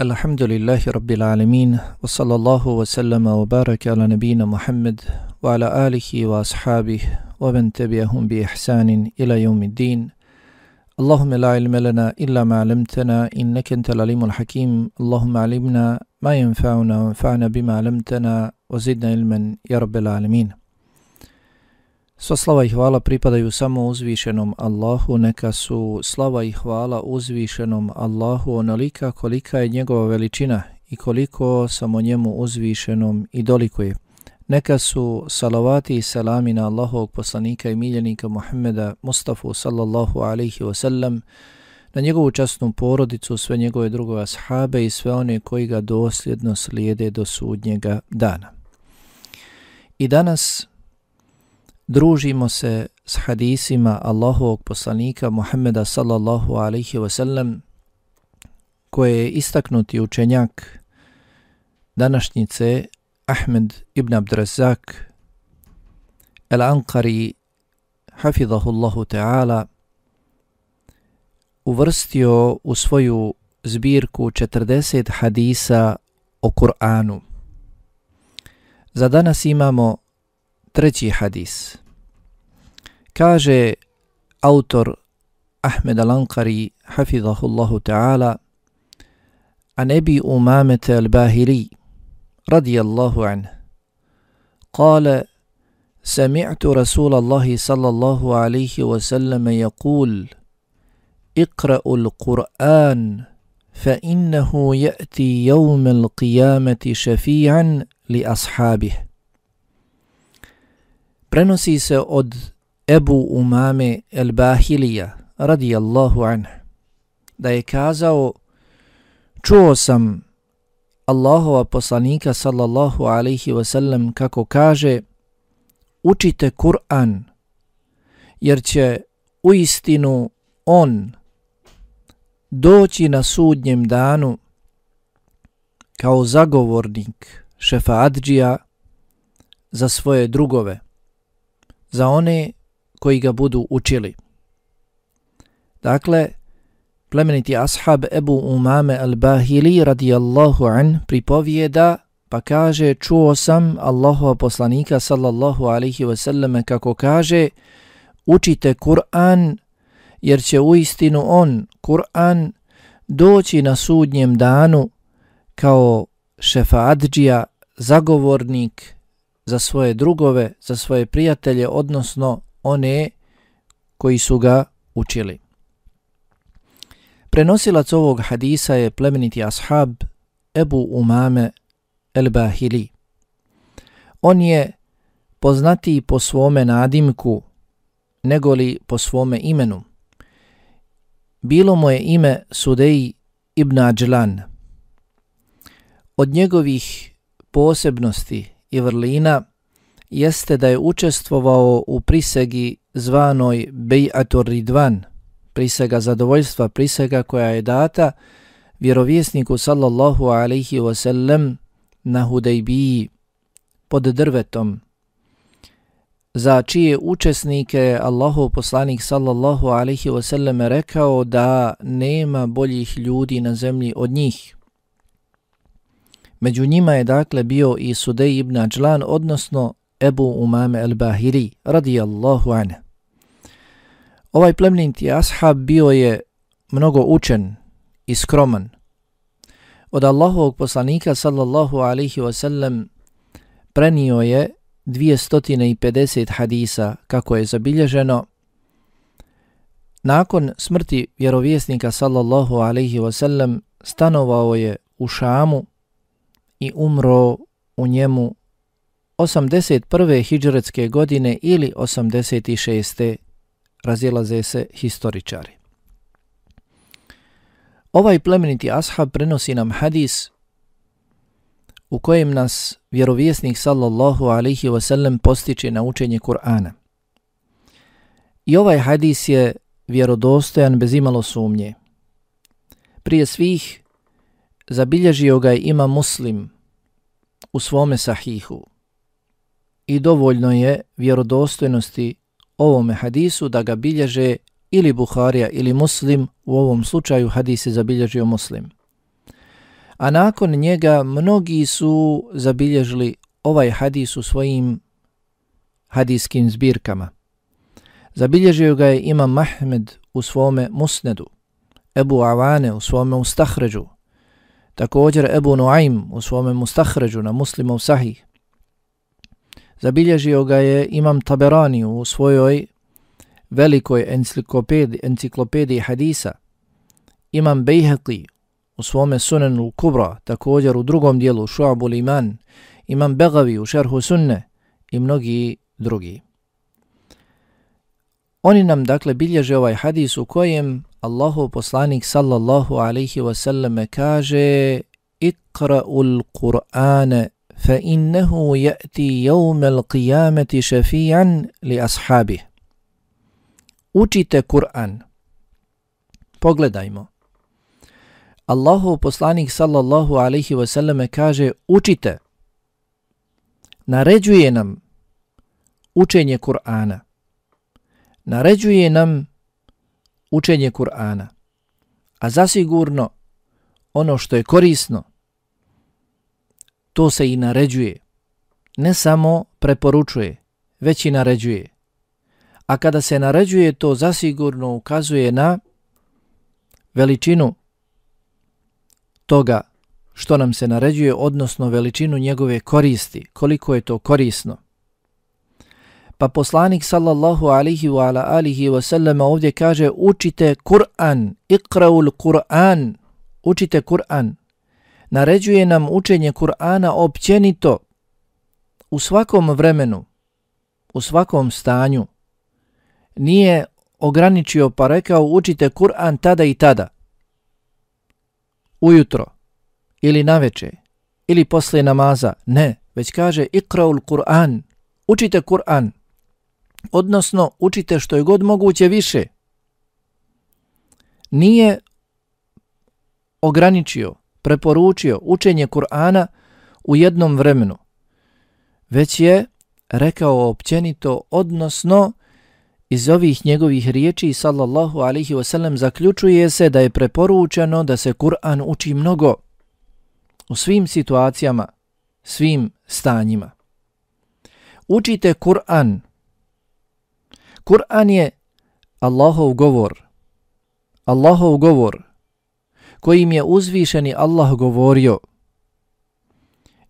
الحمد لله رب العالمين وصلى الله وسلم وبارك على نبينا محمد وعلى آله وأصحابه ومن تبعهم بإحسان إلى يوم الدين اللهم لا علم لنا إلا ما علمتنا إنك أنت العليم الحكيم اللهم علمنا ما ينفعنا وانفعنا بما علمتنا وزدنا علما يا رب العالمين Sva slava i hvala pripadaju samo uzvišenom Allahu, neka su slava i hvala uzvišenom Allahu onolika kolika je njegova veličina i koliko samo njemu uzvišenom i dolikuje. Neka su salavati i salami na Allahovog poslanika i miljenika Muhammeda Mustafa sallallahu alaihi wasallam, na njegovu častnu porodicu, sve njegove drugove ashabe i sve one koji ga dosljedno slijede do sudnjega dana. I danas družimo se s hadisima Allahovog poslanika Muhammeda sallallahu alaihi wasallam koje je istaknuti učenjak današnjice Ahmed ibn Abdrazak el-Ankari hafidhahullahu ta'ala uvrstio u svoju zbirku 40 hadisa o Kur'anu. Za danas imamo treći hadis. Kaže autor Ahmed Al-Ankari, hafidhahullahu ta'ala, a nebi umamete al-Bahiri, radijallahu anh, قال سمعت رسول الله صلى الله عليه وسلم يقول اقرأوا القرآن فإنه يأتي يوم القيامة شفيعا لأصحابه prenosi se Ebu Umame El Bahilija radijallahu anhu da je kazao čuo sam Allahova poslanika sallallahu alaihi wasallam kako kaže učite Kur'an jer će u istinu on doći na sudnjem danu kao zagovornik šefa Adžija za svoje drugove za one koji ga budu učili. Dakle, plemeniti ashab Ebu Umame al-Bahili radijallahu an pripovijeda pa kaže čuo sam Allahova poslanika sallallahu alaihi wasallam kako kaže učite Kur'an jer će u istinu on, Kur'an, doći na sudnjem danu kao šefaadžija, zagovornik za svoje drugove, za svoje prijatelje, odnosno one koji su ga učili. Prenosilac ovog hadisa je plemeniti ashab Ebu Umame el-Bahili. On je poznatiji po svome nadimku negoli po svome imenu. Bilo mu je ime Sudej ibn Ađlan. Od njegovih posebnosti i vrlina jeste da je učestvovao u prisegi zvanoj Bejatur Ridvan, prisega zadovoljstva, prisega koja je data vjerovjesniku sallallahu alaihi wasallam na Hudejbiji pod drvetom, za čije učesnike Allahu poslanik sallallahu alaihi wasallam rekao da nema boljih ljudi na zemlji od njih. Među njima je dakle bio i Sudej ibn Ađlan, odnosno Ebu Umame al-Bahiri, radijallahu anhu. Ovaj plemeniti ashab bio je mnogo učen i skroman. Od Allahovog poslanika sallallahu alaihi wasallam prenio je 250 hadisa kako je zabilježeno. Nakon smrti vjerovjesnika sallallahu alaihi wasallam stanovao je u Šamu i umro u njemu 81. hijđaretske godine ili 86. razilaze se historičari. Ovaj plemeniti ashab prenosi nam hadis u kojem nas vjerovjesnik sallallahu alaihi wasallam postiče na učenje Kur'ana. I ovaj hadis je vjerodostojan bez imalo sumnje. Prije svih zabilježio ga je ima muslim u svome sahihu i dovoljno je vjerodostojnosti ovome hadisu da ga bilježe ili Buharija ili Muslim, u ovom slučaju hadis je zabilježio Muslim. a nakon njega mnogi su zabilježili ovaj hadis u svojim hadiskim zbirkama. Zabilježio ga je Imam Mahmed u svome Musnedu, Ebu Avane u svome Ustahređu, također Ebu Nuaym u svome Mustahređu na muslimov sahih. Zabilježio ga je Imam Taberani u svojoj velikoj enciklopediji, enciklopediji hadisa, Imam Bejheqi u svome Sunanul Kubra, također u drugom dijelu Šu'abul Iman, Imam Begavi u Šerhu Sunne i mnogi drugi. Oni nam dakle bilježe ovaj hadis u kojem Allahu poslanik sallallahu alaihi wasallam kaže Iqra'ul Qur'ane فإنه يأتي ya'ti القيامة شفيعا لأصحابه li. Učite Kur'an. Pogledajmo. Allahu poslanik sallallahu alaihi wasallam kaže učite. Naređuje nam učenje Kur'ana. Naređuje nam učenje Kur'ana. A zasigurno ono što je korisno, to se i naređuje. Ne samo preporučuje, već i naređuje. A kada se naređuje, to zasigurno ukazuje na veličinu toga što nam se naređuje, odnosno veličinu njegove koristi, koliko je to korisno. Pa poslanik sallallahu alihi wa ala alihi wa sallam ovdje kaže učite Kur'an, ikraul Kur'an, učite Kur'an. Naređuje nam učenje Kur'ana općenito u svakom vremenu, u svakom stanju. Nije ograničio pa rekao učite Kur'an tada i tada. Ujutro ili naveče ili posle namaza. Ne, već kaže ikraul Kur'an, učite Kur'an odnosno učite što je god moguće više. Nije ograničio, preporučio učenje Kur'ana u jednom vremenu, već je rekao općenito, odnosno iz ovih njegovih riječi sallallahu alaihi wasallam zaključuje se da je preporučeno da se Kur'an uči mnogo u svim situacijama, svim stanjima. Učite Kur'an Kur'an je Allahov govor. Allahov govor kojim je uzvišeni Allah govorio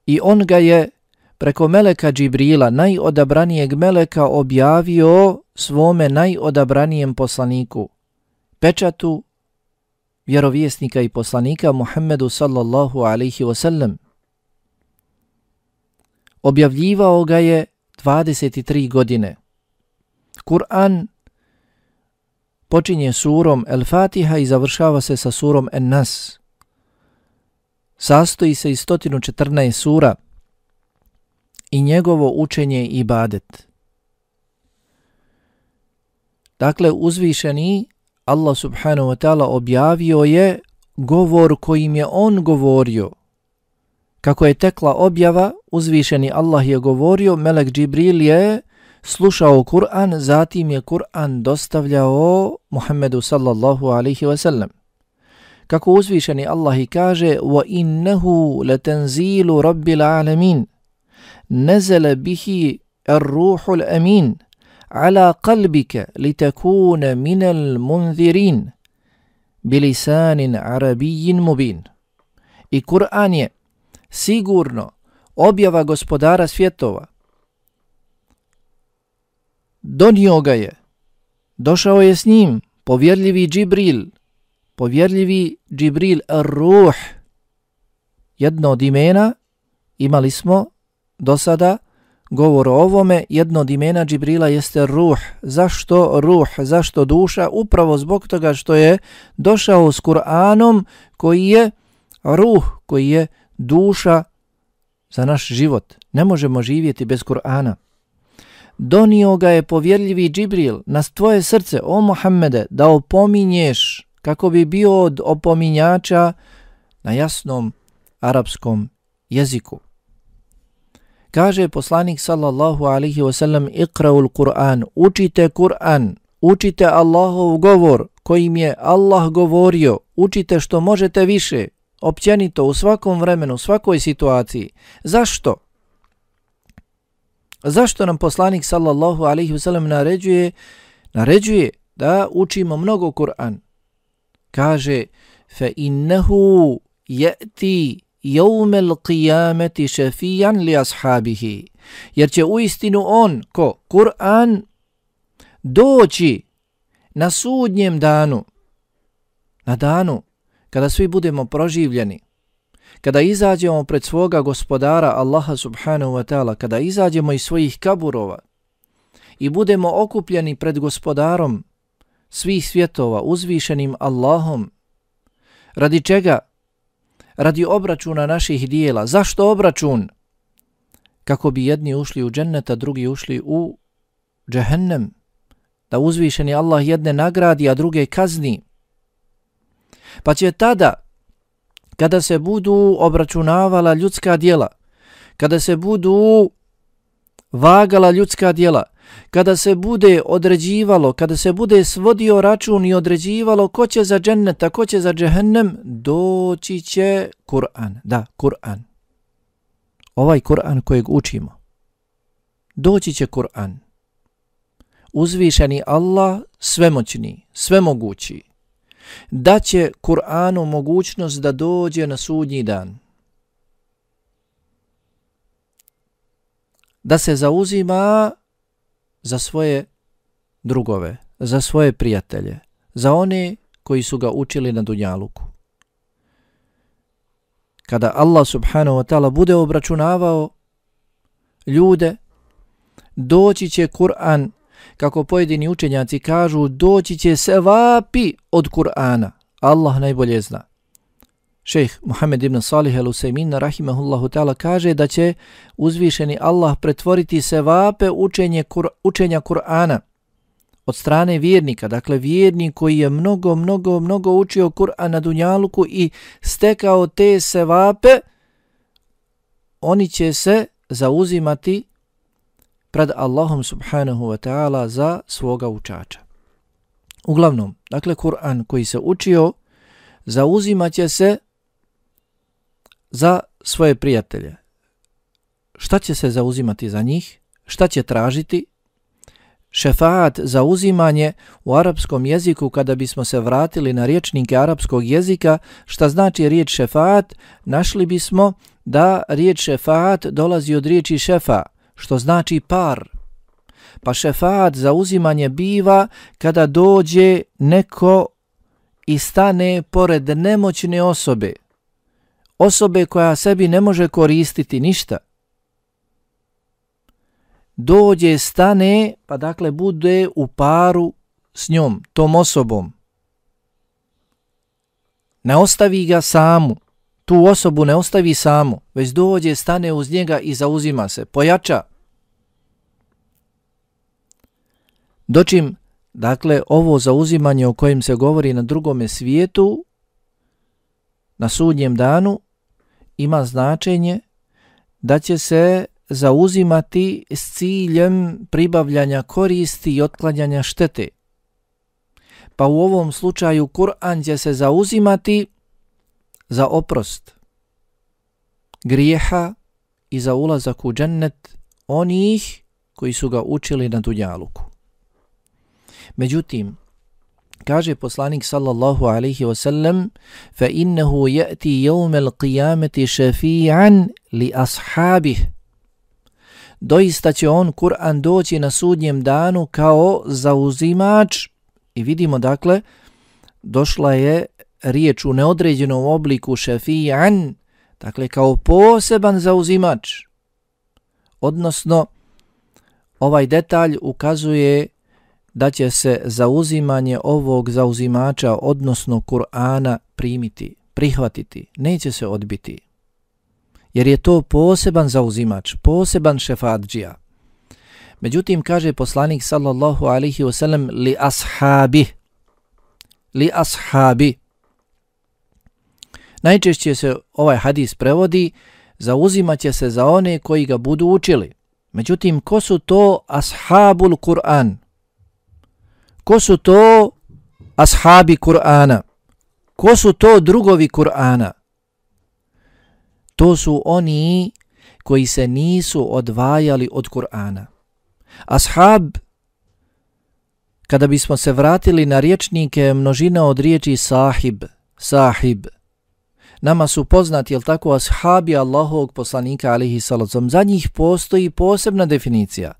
i on ga je preko meleka Džibrila, najodabranijeg meleka, objavio svome najodabranijem poslaniku, pečatu vjerovjesnika i poslanika Muhammedu sallallahu alaihi wasallam. Objavljivao ga je 23 godine. Kur'an počinje surom El-Fatiha i završava se sa surom En-Nas. Sastoji se iz 114 sura i njegovo učenje i ibadet. Dakle, uzvišeni Allah subhanahu wa ta'ala objavio je govor kojim je on govorio. Kako je tekla objava, uzvišeni Allah je govorio, Melek Džibril je slušao Kur'an, zatim je Kur'an dostavljao Muhammedu sallallahu alaihi ve sellem. Kako uzvišeni Allah i kaže, وَإِنَّهُ لَتَنْزِيلُ رَبِّ الْعَالَمِينَ نَزَلَ بِهِ الرُّوحُ الْأَمِينَ عَلَى قَلْبِكَ لِتَكُونَ مِنَ الْمُنْذِرِينَ بِلِسَانٍ عَرَبِيٍ مُبِينَ I Kur'an je sigurno objava gospodara svjetova, donio ga je. Došao je s njim povjerljivi Džibril, povjerljivi Džibril Ruh. Jedno od imena imali smo do sada govor o ovome, jedno od imena Džibrila jeste Ruh. Zašto Ruh? Zašto duša? Upravo zbog toga što je došao s Kur'anom koji je Ruh, koji je duša za naš život. Ne možemo živjeti bez Kur'ana donio ga je povjerljivi Džibril na tvoje srce, o Muhammede, da opominješ kako bi bio od opominjača na jasnom arapskom jeziku. Kaže poslanik sallallahu alihi wasallam ikraul Kur'an, učite Kur'an, učite Allahov govor kojim je Allah govorio, učite što možete više, općenito u svakom vremenu, u svakoj situaciji. Zašto? Zašto nam poslanik sallallahu alaihi wasallam naređuje, naređuje da učimo mnogo Kur'an? Kaže, fa innehu je'ti jevmel qiyameti šefijan li ashabihi. Jer će u istinu on, ko Kur'an, doći na sudnjem danu, na danu kada svi budemo proživljeni, kada izađemo pred svoga gospodara Allaha subhanahu wa ta'ala, kada izađemo iz svojih kaburova i budemo okupljeni pred gospodarom svih svjetova, uzvišenim Allahom, radi čega? Radi obračuna naših dijela. Zašto obračun? Kako bi jedni ušli u dženneta, drugi ušli u džehennem. Da uzvišeni Allah jedne nagradi, a druge kazni. Pa će tada, kada se budu obračunavala ljudska dijela, kada se budu vagala ljudska dijela, kada se bude određivalo, kada se bude svodio račun i određivalo ko će za džennet, a ko će za džehennem, doći će Kur'an. Da, Kur'an. Ovaj Kur'an kojeg učimo. Doći će Kur'an. Uzvišeni Allah, svemoćni, svemogući, da će Kur'anu mogućnost da dođe na sudnji dan. Da se zauzima za svoje drugove, za svoje prijatelje, za one koji su ga učili na Dunjaluku. Kada Allah subhanahu wa ta'ala bude obračunavao ljude, doći će Kur'an kako pojedini učenjaci kažu, doći će se vapi od Kur'ana. Allah najbolje zna. Šejh Muhammed ibn Salih al-Usaymin rahimahullahu ta'ala kaže da će uzvišeni Allah pretvoriti se vape učenje kur, učenja Kur'ana od strane vjernika, dakle vjernik koji je mnogo, mnogo, mnogo učio Kur'an na Dunjaluku i stekao te sevape, oni će se zauzimati pred Allahom subhanahu wa ta'ala za svoga učača. Uglavnom, dakle, Kur'an koji se učio, zauzimaće se za svoje prijatelje. Šta će se zauzimati za njih? Šta će tražiti? Šefaat za uzimanje u arapskom jeziku kada bismo se vratili na riječnike arapskog jezika, šta znači riječ šefaat, našli bismo da riječ šefaat dolazi od riječi šefa, što znači par. Pa šefat za uzimanje biva kada dođe neko i stane pored nemoćne osobe, osobe koja sebi ne može koristiti ništa. Dođe, stane, pa dakle bude u paru s njom, tom osobom. Ne ostavi ga samu, tu osobu ne ostavi samu, već dođe, stane uz njega i zauzima se, pojača. Dočim, dakle, ovo zauzimanje o kojem se govori na drugome svijetu, na sudnjem danu, ima značenje da će se zauzimati s ciljem pribavljanja koristi i otklanjanja štete. Pa u ovom slučaju Kur'an će se zauzimati za oprost grijeha i za ulazak u džennet onih koji su ga učili na dunjaluku. Međutim, kaže poslanik sallallahu alaihi wasallam fa innahu ya'ti yawm al-qiyamati shafi'an li ashabih doista će on Kur'an doći na sudnjem danu kao zauzimač i vidimo dakle došla je riječ u neodređenom obliku shafi'an dakle kao poseban zauzimač odnosno ovaj detalj ukazuje da će se zauzimanje ovog zauzimača, odnosno Kur'ana, primiti, prihvatiti, neće se odbiti. Jer je to poseban zauzimač, poseban šefadžija. Međutim, kaže poslanik sallallahu alihi wasallam li ashabi, li ashabi. Najčešće se ovaj hadis prevodi, zauzimaće se za one koji ga budu učili. Međutim, ko su to ashabul Kur'an? Ko su to ashabi Kur'ana? Ko su to drugovi Kur'ana? To su oni koji se nisu odvajali od Kur'ana. Ashab, kada bismo se vratili na riječnike, množina od riječi sahib, sahib, nama su poznati, jel tako, ashabi Allahovog poslanika, alihi salacom, za njih postoji posebna definicija.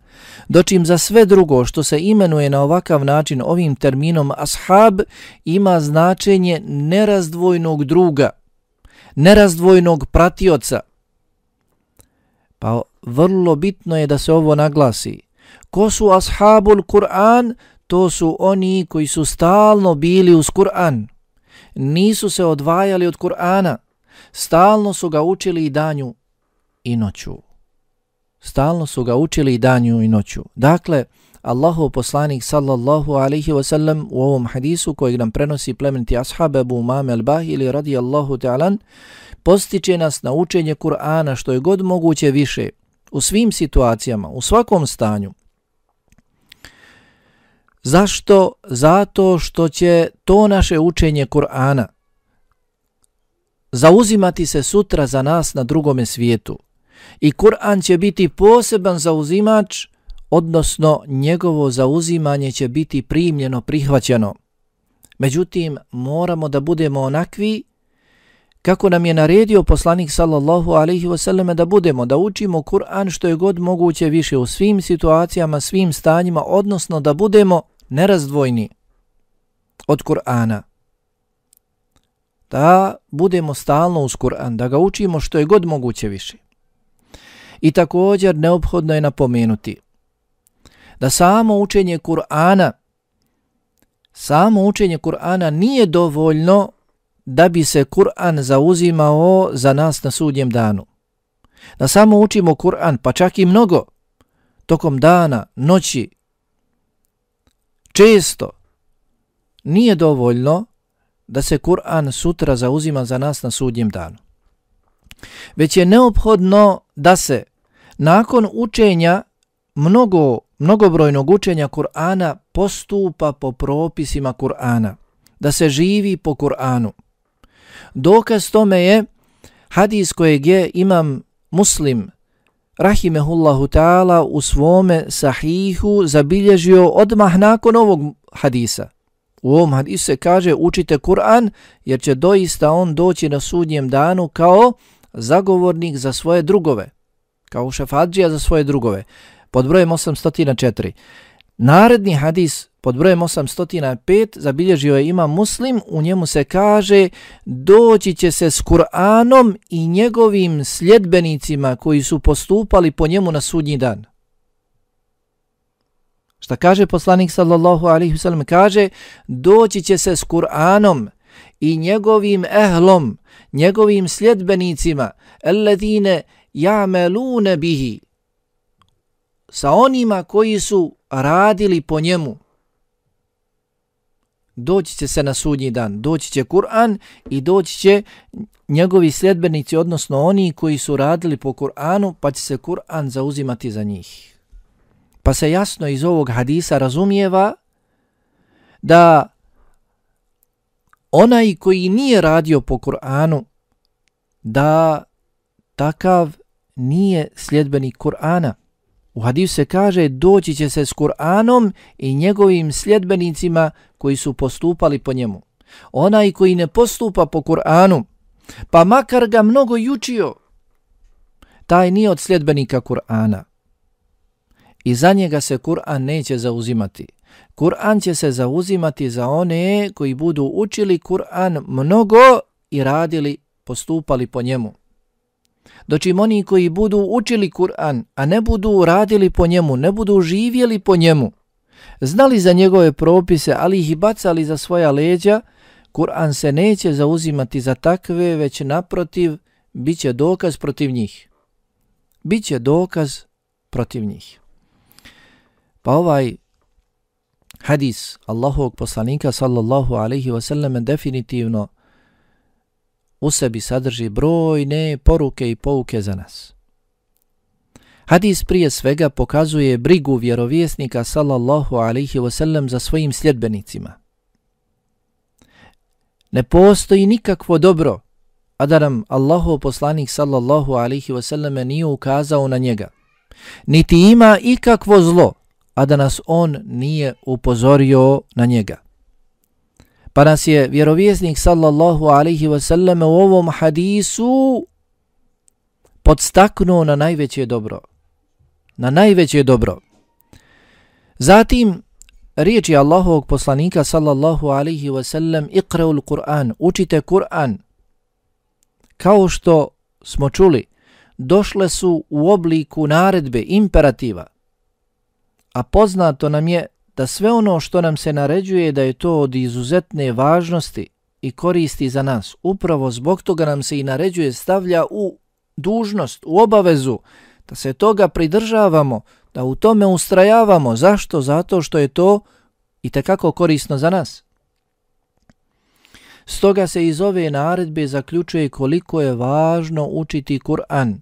Dočim za sve drugo što se imenuje na ovakav način ovim terminom ashab ima značenje nerazdvojnog druga, nerazdvojnog pratioca. Pa vrlo bitno je da se ovo naglasi. Ko su ashabul Kur'an? To su oni koji su stalno bili uz Kur'an. Nisu se odvajali od Kur'ana. Stalno su ga učili i danju i noću. Stalno su ga učili i danju i noću. Dakle, Allahov poslanik sallallahu alaihi wa sallam u ovom hadisu koji nam prenosi plemeniti ashab Abu Umame al-Bahili radijallahu ta'alan postiče nas na učenje Kur'ana što je god moguće više u svim situacijama, u svakom stanju. Zašto? Zato što će to naše učenje Kur'ana zauzimati se sutra za nas na drugome svijetu. I Kur'an će biti poseban zauzimač, odnosno njegovo zauzimanje će biti primljeno, prihvaćeno. Međutim, moramo da budemo onakvi kako nam je naredio poslanik sallallahu alaihi wasallam da budemo, da učimo Kur'an što je god moguće više u svim situacijama, svim stanjima, odnosno da budemo nerazdvojni od Kur'ana. Da budemo stalno uz Kur'an, da ga učimo što je god moguće više. I također neophodno je napomenuti da samo učenje Kur'ana samo učenje Kur'ana nije dovoljno da bi se Kur'an zauzimao za nas na sudnjem danu. Da samo učimo Kur'an, pa čak i mnogo, tokom dana, noći, često, nije dovoljno da se Kur'an sutra zauzima za nas na sudnjem danu. Već je neophodno da se nakon učenja mnogo, mnogobrojnog učenja Kur'ana postupa po propisima Kur'ana, da se živi po Kur'anu. Dokaz tome je hadis kojeg je imam muslim rahimehullahu ta'ala u svome sahihu zabilježio odmah nakon ovog hadisa. U ovom hadisu se kaže učite Kur'an jer će doista on doći na sudnjem danu kao zagovornik za svoje drugove, kao šafadžija za svoje drugove. Pod brojem 804. Naredni hadis pod brojem 805 zabilježio je ima muslim, u njemu se kaže doći će se s Kur'anom i njegovim sljedbenicima koji su postupali po njemu na sudnji dan. Šta kaže poslanik sallallahu alaihi wasallam? Kaže doći će se s Kur'anom i njegovim ehlom, njegovim sljedbenicima, alladine ja'melune bihi, sa onima koji su radili po njemu, doći će se na sudnji dan, doći će Kur'an i doći će njegovi sljedbenici, odnosno oni koji su radili po Kur'anu, pa će se Kur'an zauzimati za njih. Pa se jasno iz ovog hadisa razumijeva da onaj koji nije radio po Kur'anu, da takav nije sljedbenik Kur'ana. U hadisu se kaže doći će se s Kur'anom i njegovim sljedbenicima koji su postupali po njemu. Onaj koji ne postupa po Kur'anu, pa makar ga mnogo jučio, taj nije od sljedbenika Kur'ana. I za njega se Kur'an neće zauzimati. Kur'an će se zauzimati za one koji budu učili Kur'an mnogo i radili, postupali po njemu. Dočim oni koji budu učili Kur'an, a ne budu radili po njemu, ne budu živjeli po njemu, znali za njegove propise, ali ih bacali za svoja leđa, Kur'an se neće zauzimati za takve, već naprotiv, bit će dokaz protiv njih. Biće dokaz protiv njih. Pa ovaj hadis Allahovog poslanika sallallahu alaihi wasallam definitivno u sebi sadrži brojne poruke i pouke za nas. Hadis prije svega pokazuje brigu vjerovjesnika sallallahu alaihi wasallam za svojim sljedbenicima. Ne postoji nikakvo dobro a da nam Allahu poslanik sallallahu alaihi wasallam nije ukazao na njega. Niti ima ikakvo zlo, a da nas on nije upozorio na njega. Pa nas je vjerovjesnik sallallahu alaihi wasallam u ovom hadisu podstaknuo na najveće dobro. Na najveće dobro. Zatim, riječi Allahovog poslanika sallallahu alaihi wasallam iqra'ul Kur'an, učite Kur'an. Kao što smo čuli, došle su u obliku naredbe, imperativa. A poznato nam je da sve ono što nam se naređuje da je to od izuzetne važnosti i koristi za nas, upravo zbog toga nam se i naređuje stavlja u dužnost, u obavezu, da se toga pridržavamo, da u tome ustrajavamo. Zašto? Zato što je to i tekako korisno za nas. Stoga se iz ove naredbe zaključuje koliko je važno učiti Kur'an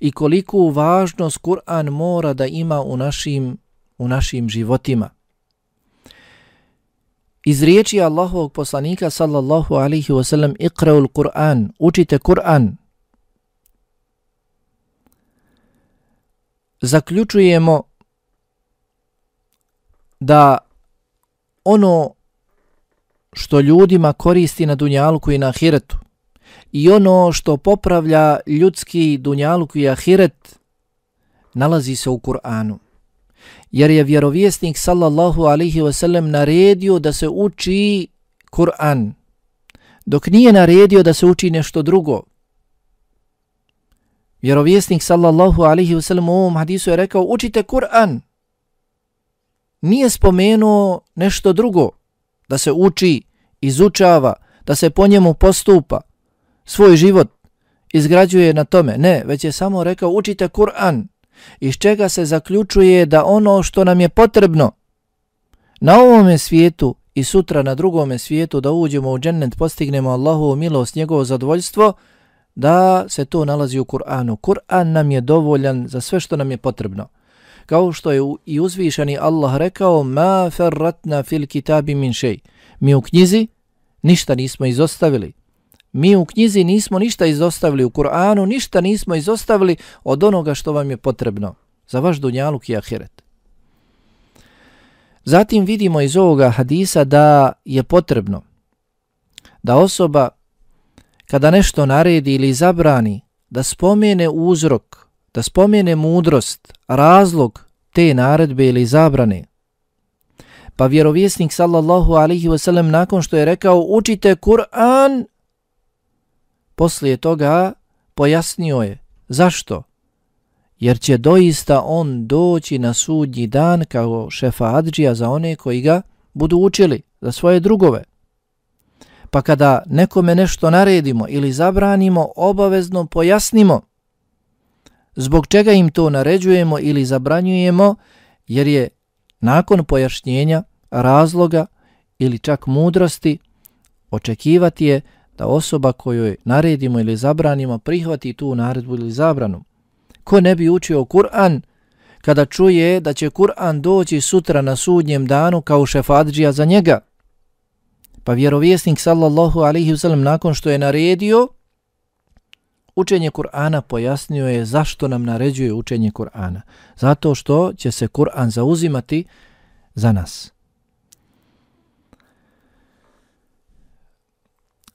i koliku važnost Kur'an mora da ima u našim, u našim životima. Iz riječi Allahovog poslanika sallallahu alaihi wasallam iqra'ul Kur'an, učite Kur'an, zaključujemo da ono što ljudima koristi na dunjalku i na ahiretu i ono što popravlja ljudski dunjalku i ahiret nalazi se u Kur'anu. Jer je vjerovjesnik sallallahu alihi wasallam naredio da se uči Kur'an, dok nije naredio da se uči nešto drugo. Vjerovjesnik sallallahu alaihi wa sallam u ovom hadisu je rekao učite Kur'an. Nije spomenuo nešto drugo, da se uči, izučava, da se po njemu postupa, svoj život izgrađuje na tome. Ne, već je samo rekao učite Kur'an, iz čega se zaključuje da ono što nam je potrebno na ovome svijetu i sutra na drugome svijetu da uđemo u džennet, postignemo Allahovu milost, njegovo zadovoljstvo, da se to nalazi u Kur'anu. Kur'an nam je dovoljan za sve što nam je potrebno. Kao što je i uzvišeni Allah rekao, ma ferratna fil kitabi min šej. Mi u knjizi ništa nismo izostavili. Mi u knjizi nismo ništa izostavili u Kur'anu, ništa nismo izostavili od onoga što vam je potrebno za vaš dunjaluk i ahiret. Zatim vidimo iz ovoga hadisa da je potrebno da osoba kada nešto naredi ili zabrani, da spomene uzrok, da spomene mudrost, razlog te naredbe ili zabrane. Pa vjerovjesnik sallallahu alaihi wasallam nakon što je rekao učite Kur'an, poslije toga pojasnio je. Zašto? Jer će doista on doći na sudnji dan kao šefa Adžija za one koji ga budu učili, za svoje drugove. Pa kada nekome nešto naredimo ili zabranimo, obavezno pojasnimo zbog čega im to naređujemo ili zabranjujemo, jer je nakon pojašnjenja razloga ili čak mudrosti očekivati je da osoba kojoj naredimo ili zabranimo prihvati tu naredbu ili zabranu. Ko ne bi učio Kur'an kada čuje da će Kur'an doći sutra na sudnjem danu kao šefadžija za njega, Pa vjerovjesnik sallallahu alaihi wasallam nakon što je naredio učenje Kur'ana pojasnio je zašto nam naređuje učenje Kur'ana. Zato što će se Kur'an zauzimati za nas.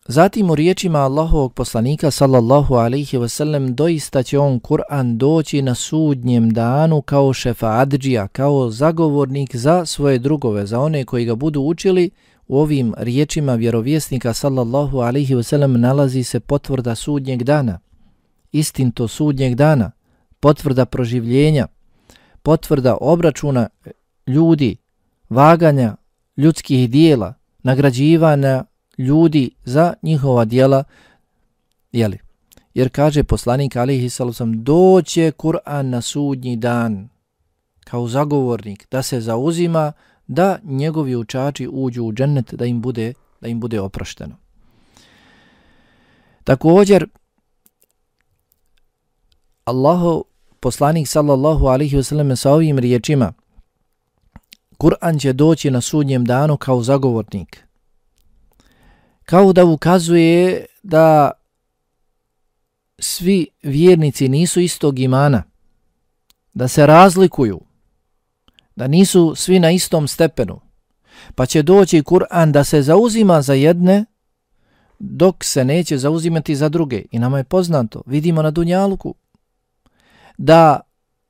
Zatim u riječima Allahovog poslanika sallallahu alaihi wasallam doista će on Kur'an doći na sudnjem danu kao šefaadžija, kao zagovornik za svoje drugove, za one koji ga budu učili, U ovim riječima vjerovjesnika sallallahu alaihi wasallam nalazi se potvrda sudnjeg dana, istinto sudnjeg dana, potvrda proživljenja, potvrda obračuna ljudi, vaganja ljudskih dijela, nagrađivanja ljudi za njihova dijela, jeli? Jer kaže poslanik alaihi sallam, doće Kur'an na sudnji dan kao zagovornik da se zauzima da njegovi učači uđu u džennet da im bude da im bude oprošteno. Također Allahu poslanik sallallahu alaihi ve sellem sa ovim riječima Kur'an će doći na sudnjem danu kao zagovornik. Kao da ukazuje da svi vjernici nisu istog imana, da se razlikuju, da nisu svi na istom stepenu, pa će doći Kur'an da se zauzima za jedne, dok se neće zauzimati za druge. I nama je poznato, vidimo na Dunjaluku, da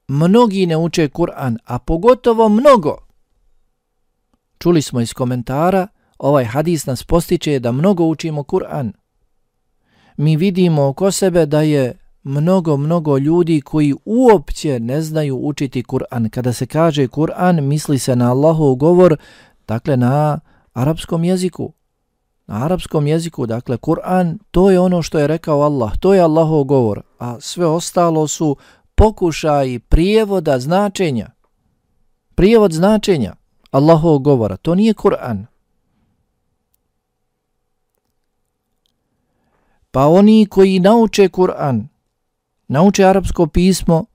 mnogi ne uče Kur'an, a pogotovo mnogo. Čuli smo iz komentara, ovaj hadis nas postiče da mnogo učimo Kur'an. Mi vidimo oko sebe da je mnogo, mnogo ljudi koji uopće ne znaju učiti Kur'an. Kada se kaže Kur'an, misli se na Allahov govor, dakle na arapskom jeziku. Na arapskom jeziku, dakle Kur'an, to je ono što je rekao Allah, to je Allahov govor, a sve ostalo su pokušaj prijevoda značenja. Prijevod značenja Allahov govora, to nije Kur'an. Pa oni koji nauče Kur'an, nauče arapsko pismo,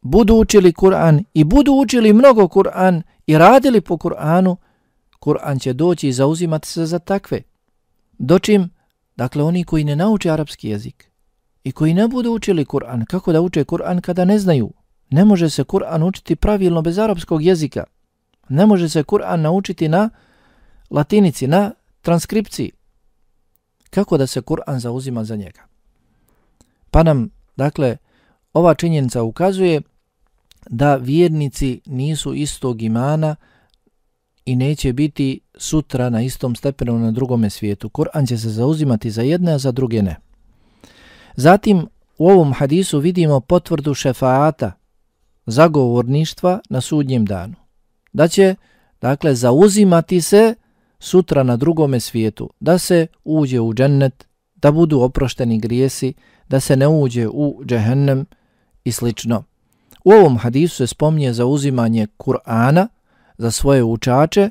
budu učili Kur'an i budu učili mnogo Kur'an i radili po Kur'anu, Kur'an će doći i zauzimati se za takve. Dočim, dakle, oni koji ne nauče arapski jezik i koji ne budu učili Kur'an, kako da uče Kur'an kada ne znaju? Ne može se Kur'an učiti pravilno bez arapskog jezika. Ne može se Kur'an naučiti na latinici, na transkripciji. Kako da se Kur'an zauzima za njega? Pa nam, dakle, ova činjenica ukazuje da vjernici nisu istog imana i neće biti sutra na istom stepenu na drugome svijetu. Kur'an će se zauzimati za jedne, a za druge ne. Zatim u ovom hadisu vidimo potvrdu šefaata, zagovorništva na sudnjem danu. Da će, dakle, zauzimati se sutra na drugome svijetu, da se uđe u džennet, da budu oprošteni grijesi, da se ne uđe u džehennem i slično. U ovom hadisu se spominje zauzimanje Kur'ana za svoje učače,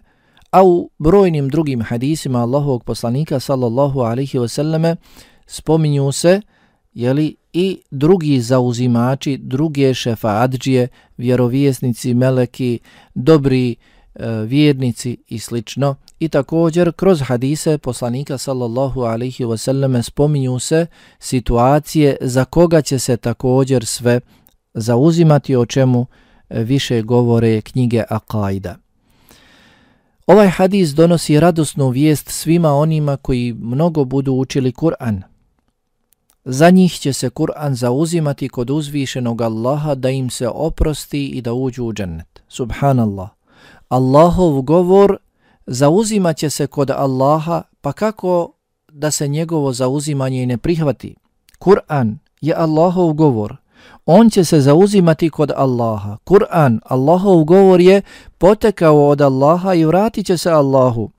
a u brojnim drugim hadisima Allahovog poslanika sallallahu alaihi wasallame spominju se jeli, i drugi zauzimači, druge šefaadžije, vjerovjesnici, meleki, dobri E, vjernici i slično. I također kroz hadise poslanika sallallahu alaihi wasallam spominju se situacije za koga će se također sve zauzimati o čemu e, više govore knjige Akaida. Ovaj hadis donosi radosnu vijest svima onima koji mnogo budu učili Kur'an, Za njih će se Kur'an zauzimati kod uzvišenog Allaha da im se oprosti i da uđu u džennet. Subhanallah. Allahov govor zauzimat će se kod Allaha, pa kako da se njegovo zauzimanje i ne prihvati? Kur'an je Allahov govor. On će se zauzimati kod Allaha. Kur'an, Allahov govor je potekao od Allaha i vratit će se Allahu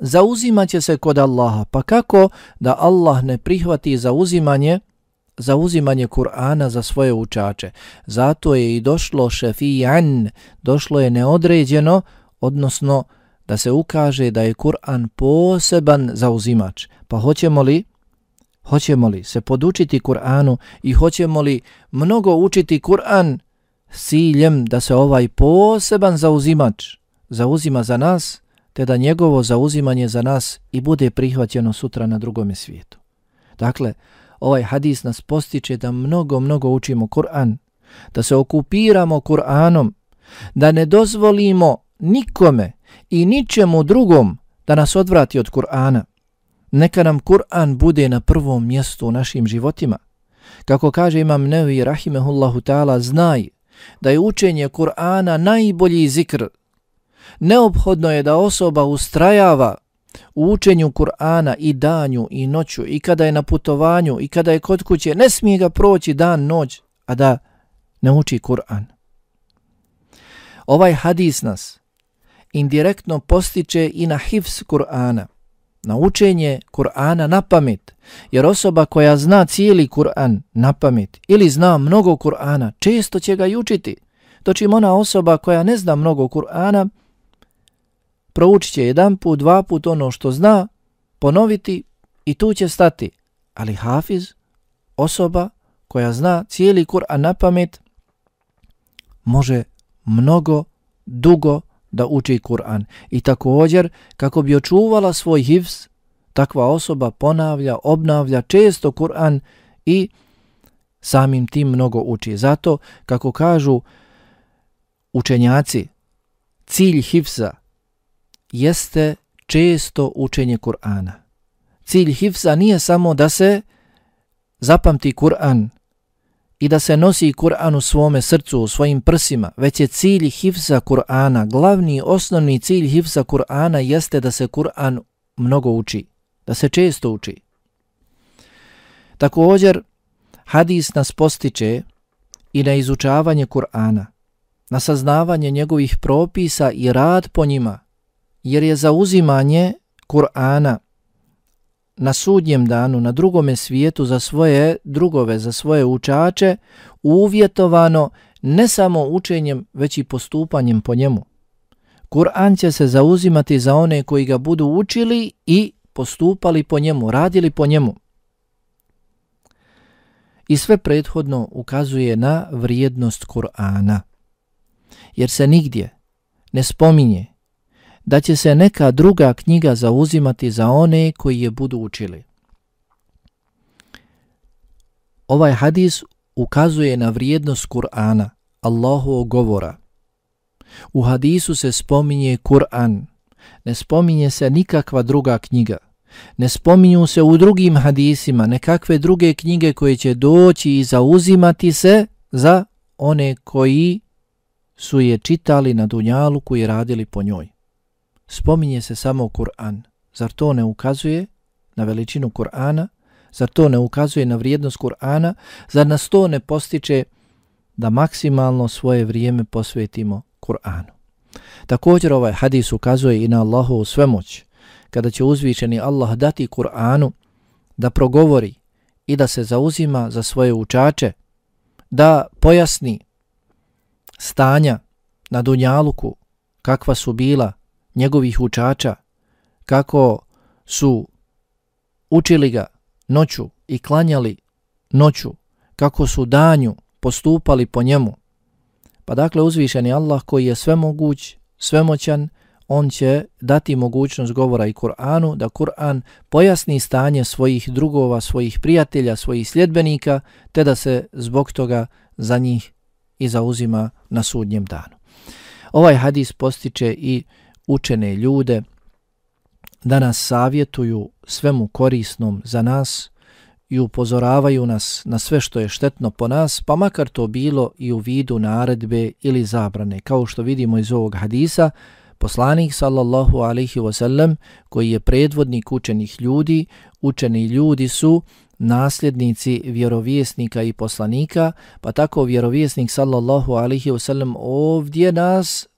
zauzimat će se kod Allaha. Pa kako da Allah ne prihvati zauzimanje zauzimanje Kur'ana za svoje učače? Zato je i došlo šefijan, došlo je neodređeno, odnosno da se ukaže da je Kur'an poseban zauzimač. Pa hoćemo li hoćemo li se podučiti Kur'anu i hoćemo li mnogo učiti Kur'an s ciljem da se ovaj poseban zauzimač zauzima za nas, te da njegovo zauzimanje za nas i bude prihvaćeno sutra na drugome svijetu. Dakle, ovaj hadis nas postiče da mnogo, mnogo učimo Kur'an, da se okupiramo Kur'anom, da ne dozvolimo nikome i ničemu drugom da nas odvrati od Kur'ana. Neka nam Kur'an bude na prvom mjestu u našim životima. Kako kaže imam Nevi Rahimehullahu ta'ala, znaj da je učenje Kur'ana najbolji zikr Neophodno je da osoba ustrajava u učenju Kur'ana i danju i noću i kada je na putovanju i kada je kod kuće, ne smije ga proći dan, noć, a da ne uči Kur'an. Ovaj hadis nas indirektno postiče i na hifz Kur'ana, na učenje Kur'ana na pamet, jer osoba koja zna cijeli Kur'an na pamet ili zna mnogo Kur'ana, često će ga i učiti. Dočim ona osoba koja ne zna mnogo Kur'ana, proučit će jedan put, dva put ono što zna, ponoviti i tu će stati. Ali hafiz, osoba koja zna cijeli Kur'an na pamet, može mnogo, dugo da uči Kur'an. I također, kako bi očuvala svoj hifz, takva osoba ponavlja, obnavlja često Kur'an i samim tim mnogo uči. Zato, kako kažu učenjaci, cilj hifza jeste često učenje Kur'ana. Cilj hifza nije samo da se zapamti Kur'an i da se nosi Kur'an u svome srcu, u svojim prsima, već je cilj hifza Kur'ana, glavni osnovni cilj hifza Kur'ana jeste da se Kur'an mnogo uči, da se često uči. Također, hadis nas postiče i na izučavanje Kur'ana, na saznavanje njegovih propisa i rad po njima, jer je zauzimanje Kur'ana na sudnjem danu, na drugome svijetu za svoje drugove, za svoje učače, uvjetovano ne samo učenjem, već i postupanjem po njemu. Kur'an će se zauzimati za one koji ga budu učili i postupali po njemu, radili po njemu. I sve prethodno ukazuje na vrijednost Kur'ana. Jer se nigdje ne spominje da će se neka druga knjiga zauzimati za one koji je budu učili. Ovaj hadis ukazuje na vrijednost Kur'ana, Allahovog govora. U hadisu se spominje Kur'an, ne spominje se nikakva druga knjiga. Ne spominju se u drugim hadisima nekakve druge knjige koje će doći i zauzimati se za one koji su je čitali na dunjalu koji radili po njoj. Spominje se samo Kur'an. Zar to ne ukazuje na veličinu Kur'ana? Zar to ne ukazuje na vrijednost Kur'ana? Zar nas to ne postiče da maksimalno svoje vrijeme posvetimo Kur'anu? Također ovaj hadis ukazuje i na Allahovu svemoć kada će uzvišeni Allah dati Kur'anu da progovori i da se zauzima za svoje učače, da pojasni stanja na Dunjaluku kakva su bila njegovih učača, kako su učili ga noću i klanjali noću, kako su danju postupali po njemu. Pa dakle uzvišeni Allah koji je svemoguć, svemoćan, on će dati mogućnost govora i Kur'anu, da Kur'an pojasni stanje svojih drugova, svojih prijatelja, svojih sljedbenika, te da se zbog toga za njih i zauzima na sudnjem danu. Ovaj hadis postiče i učene ljude da nas savjetuju svemu korisnom za nas i upozoravaju nas na sve što je štetno po nas, pa makar to bilo i u vidu naredbe ili zabrane. Kao što vidimo iz ovog hadisa, Poslanik sallallahu alaihi wasallam koji je predvodnik učenih ljudi, učeni ljudi su nasljednici vjerovjesnika i poslanika, pa tako vjerovjesnik sallallahu alaihi wasallam ovdje nas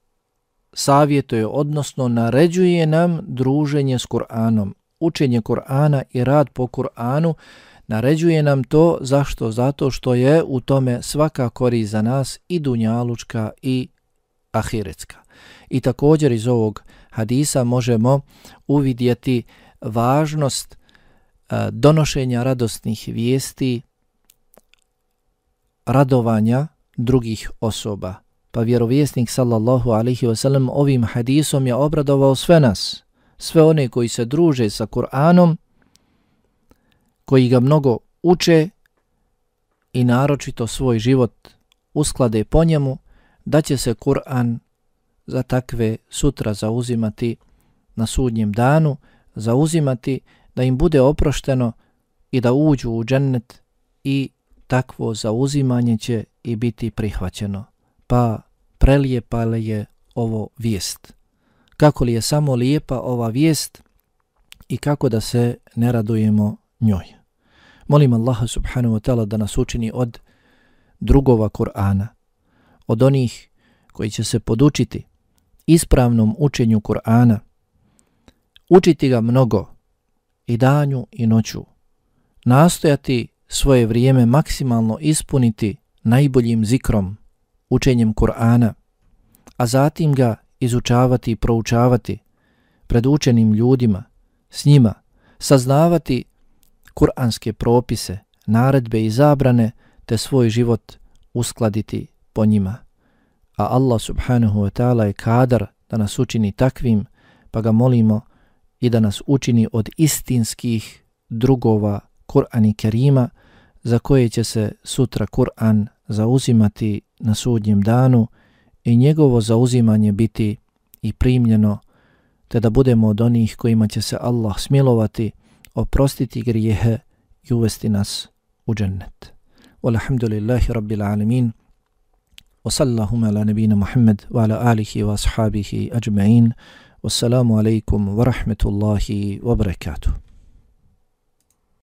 savjetuje, odnosno naređuje nam druženje s Kur'anom, učenje Kur'ana i rad po Kur'anu, naređuje nam to zašto? Zato što je u tome svaka kori za nas i dunjalučka i ahiretska. I također iz ovog hadisa možemo uvidjeti važnost e, donošenja radostnih vijesti, radovanja drugih osoba. Pa vjerovjesnik sallallahu alaihi wasallam ovim hadisom je obradovao sve nas, sve one koji se druže sa Kur'anom, koji ga mnogo uče i naročito svoj život usklade po njemu, da će se Kur'an za takve sutra zauzimati na sudnjem danu, zauzimati da im bude oprošteno i da uđu u džennet i takvo zauzimanje će i biti prihvaćeno. Pa prelijepa li je ovo vijest? Kako li je samo lijepa ova vijest i kako da se ne radujemo njoj? Molim Allaha subhanahu wa ta'ala da nas učini od drugova Kur'ana, od onih koji će se podučiti ispravnom učenju Kur'ana, učiti ga mnogo i danju i noću, nastojati svoje vrijeme maksimalno ispuniti najboljim zikrom, učenjem Kur'ana, a zatim ga izučavati i proučavati pred učenim ljudima, s njima, saznavati kuranske propise, naredbe i zabrane, te svoj život uskladiti po njima. A Allah subhanahu wa ta'ala je kadar da nas učini takvim, pa ga molimo i da nas učini od istinskih drugova Kur'an i Kerima, za koje će se sutra Kur'an zauzimati na sudnjem danu i njegovo zauzimanje biti i primljeno, te da budemo od onih kojima će se Allah smilovati, oprostiti grijehe i uvesti nas u džennet. Walhamdulillahi rabbil alamin. Wa sallallahu ala nabina Muhammad wa ala alihi wa ashabihi ajma'in. Wassalamu alaikum